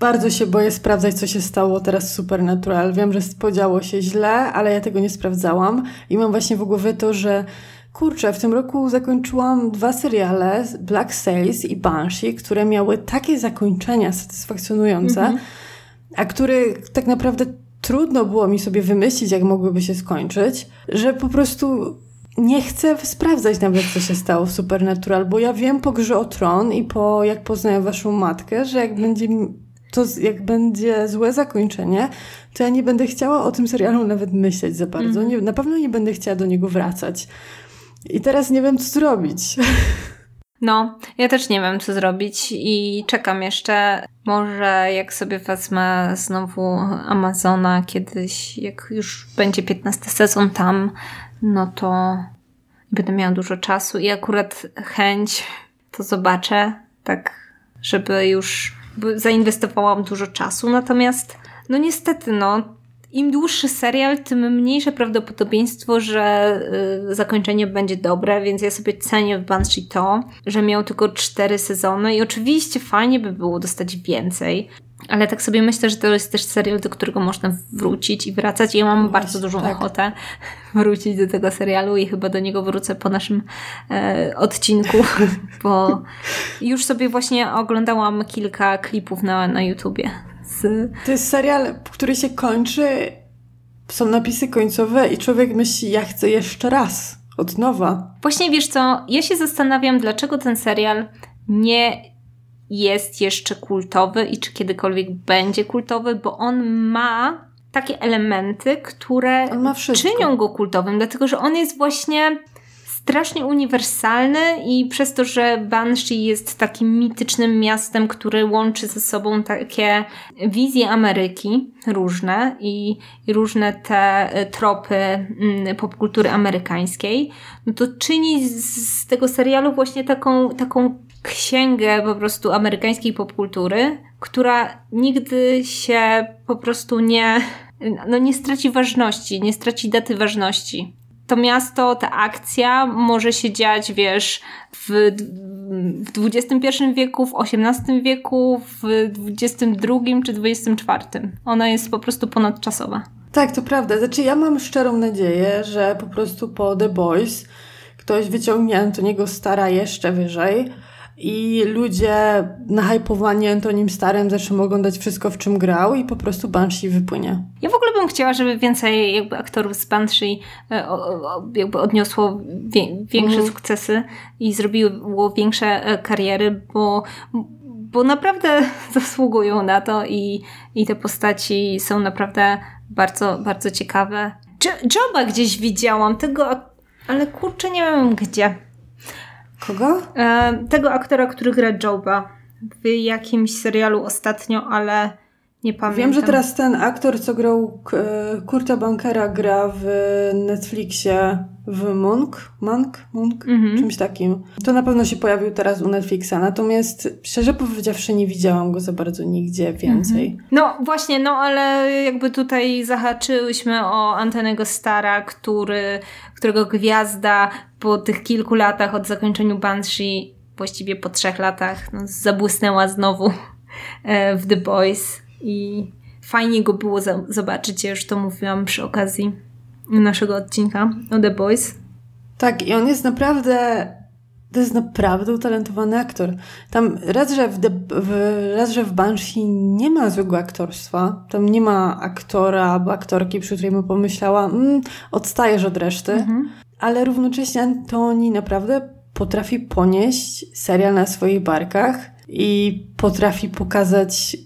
bardzo się boję sprawdzać, co się stało teraz Supernatural. Wiem, że podziało się źle, ale ja tego nie sprawdzałam. I mam właśnie w głowie to, że kurczę, w tym roku zakończyłam dwa seriale, Black Sails i Banshee, które miały takie zakończenia satysfakcjonujące, mm -hmm. a które tak naprawdę trudno było mi sobie wymyślić, jak mogłyby się skończyć, że po prostu nie chcę sprawdzać nawet, co się stało w Supernatural, bo ja wiem po grze o tron i po jak poznałem waszą matkę, że jak będzie to jak będzie złe zakończenie, to ja nie będę chciała o tym serialu nawet myśleć za bardzo. Mm. Nie, na pewno nie będę chciała do niego wracać. I teraz nie wiem, co zrobić. No, ja też nie wiem, co zrobić i czekam jeszcze. Może jak sobie wezmę znowu Amazona kiedyś, jak już będzie 15 sezon tam, no to będę miała dużo czasu i akurat chęć to zobaczę, tak, żeby już zainwestowałam dużo czasu. Natomiast, no niestety, no, im dłuższy serial, tym mniejsze prawdopodobieństwo, że y, zakończenie będzie dobre, więc ja sobie cenię w Banshee to, że miał tylko cztery sezony i oczywiście fajnie by było dostać więcej. Ale tak sobie myślę, że to jest też serial, do którego można wrócić i wracać. I ja mam bardzo dużą tak. ochotę [LAUGHS] wrócić do tego serialu i chyba do niego wrócę po naszym e, odcinku, [LAUGHS] bo już sobie właśnie oglądałam kilka klipów na, na YouTubie to jest serial, który się kończy, są napisy końcowe i człowiek myśli, ja chcę jeszcze raz, od nowa. Właśnie wiesz co, ja się zastanawiam, dlaczego ten serial nie jest jeszcze kultowy i czy kiedykolwiek będzie kultowy, bo on ma takie elementy, które czynią go kultowym, dlatego że on jest właśnie strasznie uniwersalny i przez to, że Banshee jest takim mitycznym miastem, które łączy ze sobą takie wizje Ameryki różne i, i różne te e, tropy mm, popkultury amerykańskiej, no to czyni z tego serialu właśnie taką, taką księgę po prostu amerykańskiej popkultury, która nigdy się po prostu nie, no nie straci ważności, nie straci daty ważności to miasto, ta akcja może się dziać, wiesz, w, w XXI wieku, w XVIII wieku, w XXI czy XXIV. Ona jest po prostu ponadczasowa. Tak, to prawda. Znaczy, ja mam szczerą nadzieję, że po prostu po The Boys ktoś wyciągnie Antoniego Stara jeszcze wyżej i ludzie nahypowani Antonim Starem zaczną oglądać wszystko, w czym grał i po prostu Banshee wypłynie. Ja w ogóle bym chciała, żeby więcej jakby aktorów z Banshee e, jakby odniosło większe mm. sukcesy i zrobiło większe e, kariery, bo bo naprawdę [LAUGHS] zasługują na to i, i te postaci są naprawdę bardzo, bardzo ciekawe. Joba gdzieś widziałam, tego, ale kurczę nie wiem gdzie. Kogo? E, tego aktora, który gra Joba w jakimś serialu ostatnio, ale nie pamiętam. Wiem, że teraz ten aktor, co grał Kurta Bankera, gra w Netflixie w Monk, Monk, Monk, mhm. czymś takim. To na pewno się pojawił teraz u Netflixa, natomiast szczerze powiedziawszy nie widziałam go za bardzo nigdzie więcej. Mhm. No właśnie, no ale jakby tutaj zahaczyłyśmy o Antenego Stara, który, którego gwiazda po tych kilku latach od zakończenia Banshee, właściwie po trzech latach, no, zabłysnęła znowu e, w The Boys i fajnie go było zobaczyć. Ja już to mówiłam przy okazji naszego odcinka o The Boys. Tak, i on jest naprawdę to jest naprawdę utalentowany aktor. Tam raz, że w, The, w, raz, że w Banshee nie ma złego aktorstwa, tam nie ma aktora albo aktorki, przy której bym pomyślała, mm, odstajesz od reszty, mhm. ale równocześnie Antoni naprawdę potrafi ponieść serial na swoich barkach i potrafi pokazać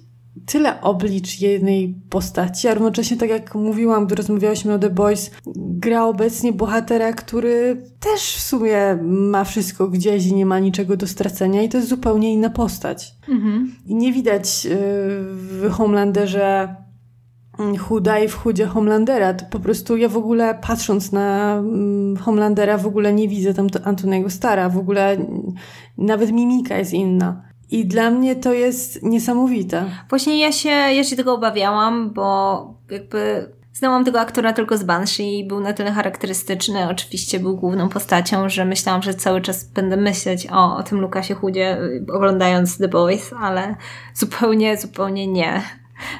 tyle oblicz jednej postaci, a równocześnie, tak jak mówiłam, gdy rozmawiałyśmy o The Boys, gra obecnie bohatera, który też w sumie ma wszystko gdzieś i nie ma niczego do stracenia i to jest zupełnie inna postać. Mhm. I nie widać y, w Homelanderze mm, chuda i w chudzie Homelandera. To po prostu ja w ogóle patrząc na mm, Homelandera w ogóle nie widzę tam Antoniego Stara. W ogóle nawet mimika jest inna. I dla mnie to jest niesamowite. Właśnie ja się, ja się tego obawiałam, bo jakby znałam tego aktora tylko z Banshee i był na tyle charakterystyczny, oczywiście był główną postacią, że myślałam, że cały czas będę myśleć o, o tym Lukasie Chudzie oglądając The Boys, ale zupełnie, zupełnie nie.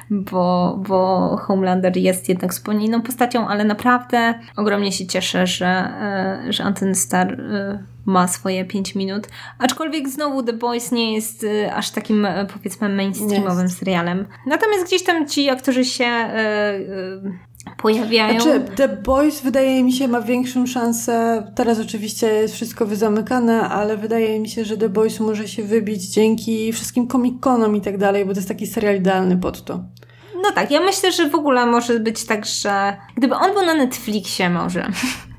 Bo, bo Homelander jest jednak zupełnie inną postacią, ale naprawdę ogromnie się cieszę, że, e, że Anton Star e, ma swoje 5 minut. Aczkolwiek znowu The Boys nie jest y, aż takim y, powiedzmy mainstreamowym yes. serialem. Natomiast gdzieś tam ci aktorzy się y, pojawiają. Znaczy, The Boys wydaje mi się ma większą szansę. Teraz oczywiście jest wszystko wyzamykane, ale wydaje mi się, że The Boys może się wybić dzięki wszystkim komikonom i tak dalej, bo to jest taki serial idealny pod to. No tak, ja myślę, że w ogóle może być tak, że gdyby on był na Netflixie może, [LAUGHS]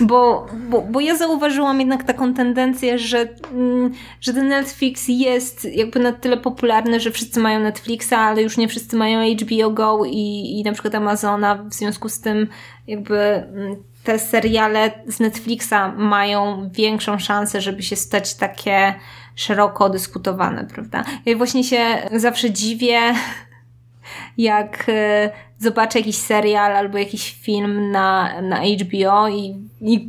bo, bo, bo ja zauważyłam jednak taką tendencję, że, mm, że ten Netflix jest jakby na tyle popularny, że wszyscy mają Netflixa, ale już nie wszyscy mają HBO Go i, i na przykład Amazona, w związku z tym jakby mm, te seriale z Netflixa mają większą szansę, żeby się stać takie szeroko dyskutowane, prawda? Ja właśnie się zawsze dziwię, jak e, zobaczę jakiś serial albo jakiś film na, na HBO i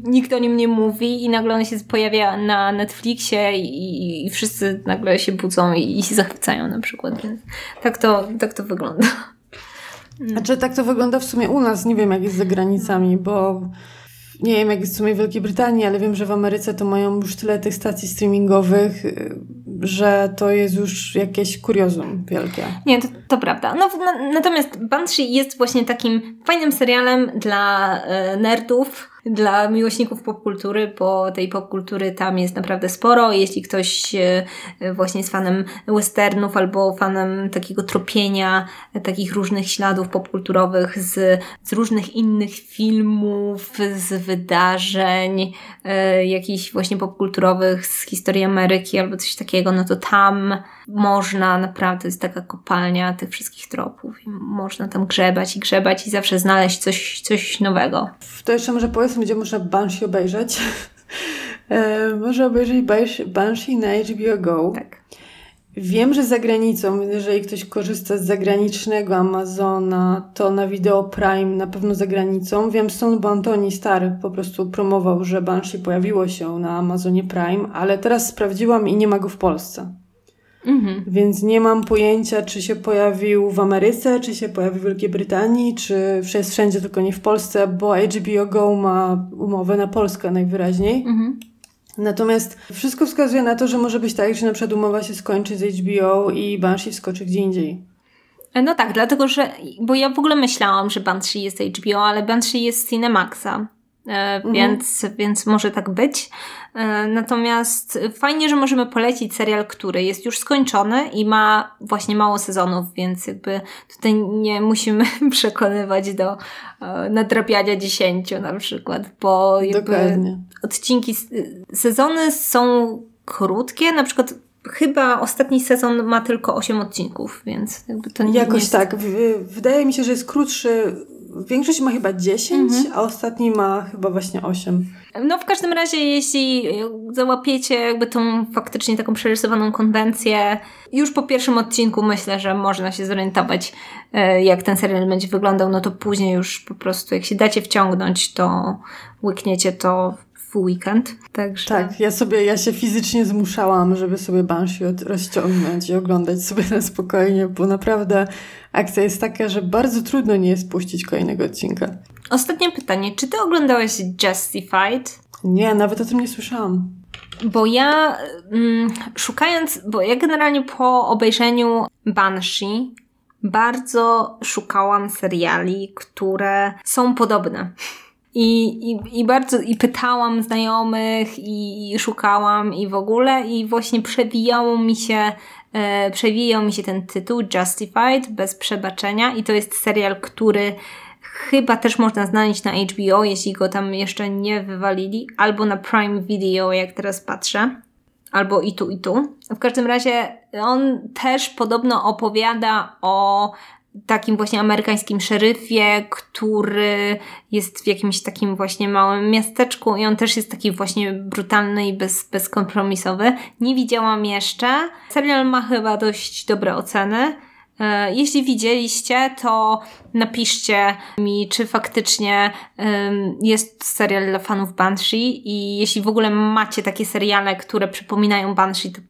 nikt o nim nie mówi i nagle on się pojawia na Netflixie i, i wszyscy nagle się budzą i, i się zachwycają na przykład. Więc tak to, tak to wygląda. Znaczy tak to wygląda w sumie u nas, nie wiem jak jest za granicami, bo nie wiem jak jest w sumie w Wielkiej Brytanii, ale wiem, że w Ameryce to mają już tyle tych stacji streamingowych, że to jest już jakieś kuriozum wielkie. Nie, to, to prawda. No, natomiast Banshee jest właśnie takim fajnym serialem dla e, nerdów, dla miłośników popkultury, bo tej popkultury tam jest naprawdę sporo. Jeśli ktoś e, właśnie jest fanem westernów albo fanem takiego tropienia takich różnych śladów popkulturowych z, z różnych innych filmów, z wydarzeń, e, jakichś właśnie popkulturowych z historii Ameryki albo coś takiego, no to tam można naprawdę, jest taka kopalnia tych wszystkich tropów można tam grzebać i grzebać i zawsze znaleźć coś, coś nowego. To jeszcze może powiedzmy, gdzie można Banshee obejrzeć. [LAUGHS] e, można obejrzeć Banshee na HBO Go. Tak. Wiem, że za granicą, jeżeli ktoś korzysta z zagranicznego Amazona, to na Video Prime na pewno za granicą. Wiem stąd, bo Antoni Stary po prostu promował, że Banshee pojawiło się na Amazonie Prime, ale teraz sprawdziłam i nie ma go w Polsce. Mhm. Więc nie mam pojęcia, czy się pojawił w Ameryce, czy się pojawił w Wielkiej Brytanii, czy jest wszędzie, tylko nie w Polsce, bo HBO Go ma umowę na Polskę najwyraźniej. Mhm. Natomiast wszystko wskazuje na to, że może być tak, że na przykład umowa się skończy z HBO i Banshee wskoczy gdzie indziej. E, no tak, dlatego że, bo ja w ogóle myślałam, że Banshee jest HBO, ale Banshee jest Cinemaxa. E, mhm. Więc, więc może tak być. E, natomiast fajnie, że możemy polecić serial, który jest już skończony i ma właśnie mało sezonów, więc jakby tutaj nie musimy [LAUGHS] przekonywać do e, nadrabiania dziesięciu na przykład, bo jakby Dokładnie. odcinki, sezony są krótkie, na przykład chyba ostatni sezon ma tylko 8 odcinków, więc jakby to nie Jakoś jest... tak. Wydaje mi się, że jest krótszy większość ma chyba 10, mhm. a ostatni ma chyba właśnie 8. No w każdym razie, jeśli załapiecie jakby tą faktycznie taką przerysowaną konwencję, już po pierwszym odcinku myślę, że można się zorientować, e, jak ten serial będzie wyglądał, no to później już po prostu, jak się dacie wciągnąć, to łykniecie to w weekend. Także... Tak, ja sobie, ja się fizycznie zmuszałam, żeby sobie Banshee rozciągnąć i oglądać sobie na spokojnie, bo naprawdę akcja jest taka, że bardzo trudno nie jest puścić kolejnego odcinka. Ostatnie pytanie. Czy ty oglądałeś Justified? Nie, nawet o tym nie słyszałam. Bo ja mm, szukając, bo ja generalnie po obejrzeniu Banshee bardzo szukałam seriali, które są podobne. I, i, I bardzo, i pytałam znajomych, i, i szukałam, i w ogóle, i właśnie przewijało mi się, e, przewijał mi się ten tytuł Justified, bez przebaczenia, i to jest serial, który chyba też można znaleźć na HBO, jeśli go tam jeszcze nie wywalili, albo na Prime Video, jak teraz patrzę, albo i tu, i tu. W każdym razie on też podobno opowiada o takim właśnie amerykańskim szeryfie, który jest w jakimś takim właśnie małym miasteczku i on też jest taki właśnie brutalny i bez, bezkompromisowy. Nie widziałam jeszcze. Serial ma chyba dość dobre oceny. E, jeśli widzieliście, to napiszcie mi, czy faktycznie jest serial dla fanów Banshee i jeśli w ogóle macie takie seriale, które przypominają Banshee, to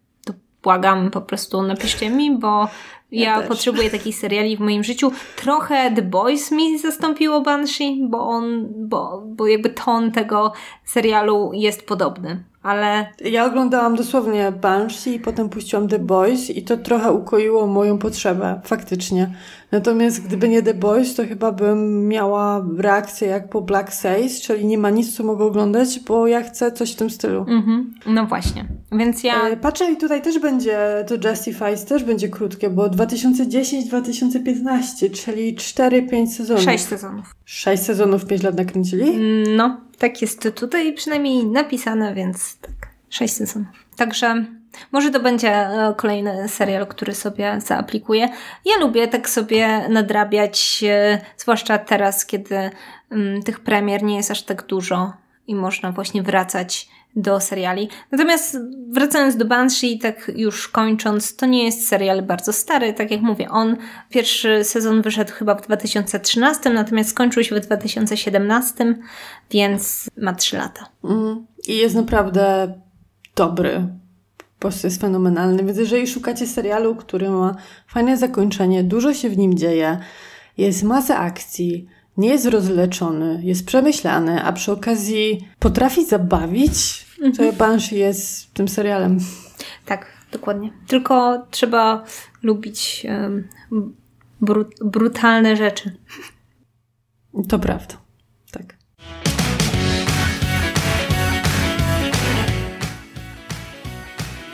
błagam, po prostu napiszcie mi, bo ja, Ja potrzebuję takich seriali w moim życiu. Trochę The Boys mi zastąpiło Banshee, bo on, bo, bo jakby ton tego serialu jest podobny. Ale Ja oglądałam dosłownie Banshee i potem puściłam The Boys i to trochę ukoiło moją potrzebę, faktycznie. Natomiast gdyby nie The Boys, to chyba bym miała reakcję jak po Black Sails, czyli nie ma nic, co mogę oglądać, bo ja chcę coś w tym stylu. mhm, no właśnie. Więc ja. E, Patrzę i tutaj też będzie, to Justifies też będzie krótkie, bo 2010-2015, czyli 4-5 sezonów. Sześć sezonów. 6 sezonów, 5 lat nakręcili? No, tak jest tutaj przynajmniej napisane, więc tak, sześć sezonów. Także może to będzie e, kolejny serial, który sobie zaaplikuję. Ja lubię tak sobie nadrabiać, e, zwłaszcza teraz, kiedy mm, tych premier nie jest aż tak dużo i można właśnie wracać do seriali. Natomiast wracając do Banshee, tak już kończąc, to nie jest serial bardzo stary, tak jak mówię, on pierwszy sezon wyszedł chyba w 2013, natomiast skończył się w 2017, więc ma 3 lata. Mm. I jest naprawdę dobry. Po prostu jest fenomenalny. Więc jeżeli szukacie serialu, który ma fajne zakończenie, dużo się w nim dzieje, jest masa akcji, nie jest rozleczony, jest przemyślany, a przy okazji potrafi zabawić, to Banshee jest tym serialem. Tak, dokładnie. Tylko trzeba lubić bru- brutalne rzeczy. To prawda.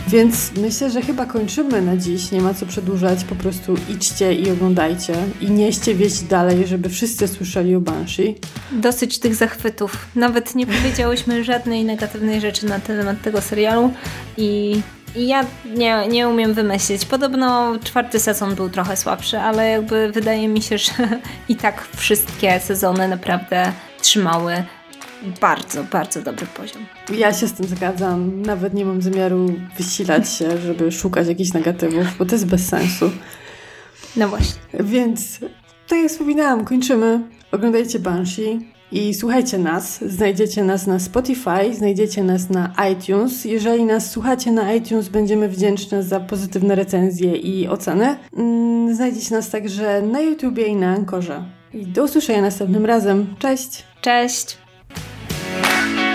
Więc myślę, że chyba kończymy na dziś. Nie ma co przedłużać. Po prostu idźcie i oglądajcie. I nieście wieść dalej, żeby wszyscy słyszeli o Banshee. Dosyć tych zachwytów. Nawet nie powiedziałyśmy żadnej negatywnej rzeczy na temat tego serialu i, i ja nie, nie umiem wymyślić. Podobno czwarty sezon był trochę słabszy, ale jakby wydaje mi się, że [LAUGHS] i tak wszystkie sezony naprawdę trzymały bardzo, bardzo dobry poziom. Ja się z tym zgadzam. Nawet nie mam zamiaru wysilać się, żeby szukać jakichś negatywów, bo to jest bez sensu. No właśnie. Więc, tak jak wspominałam, kończymy. Oglądajcie Banshee i słuchajcie nas. Znajdziecie nas na Spotify, znajdziecie nas na iTunes. Jeżeli nas słuchacie na iTunes, będziemy wdzięczne za pozytywne recenzje i oceny. Mm, Znajdziecie nas także na YouTubie i na Ankorze. I do usłyszenia następnym razem. Cześć! Cześć! Bye.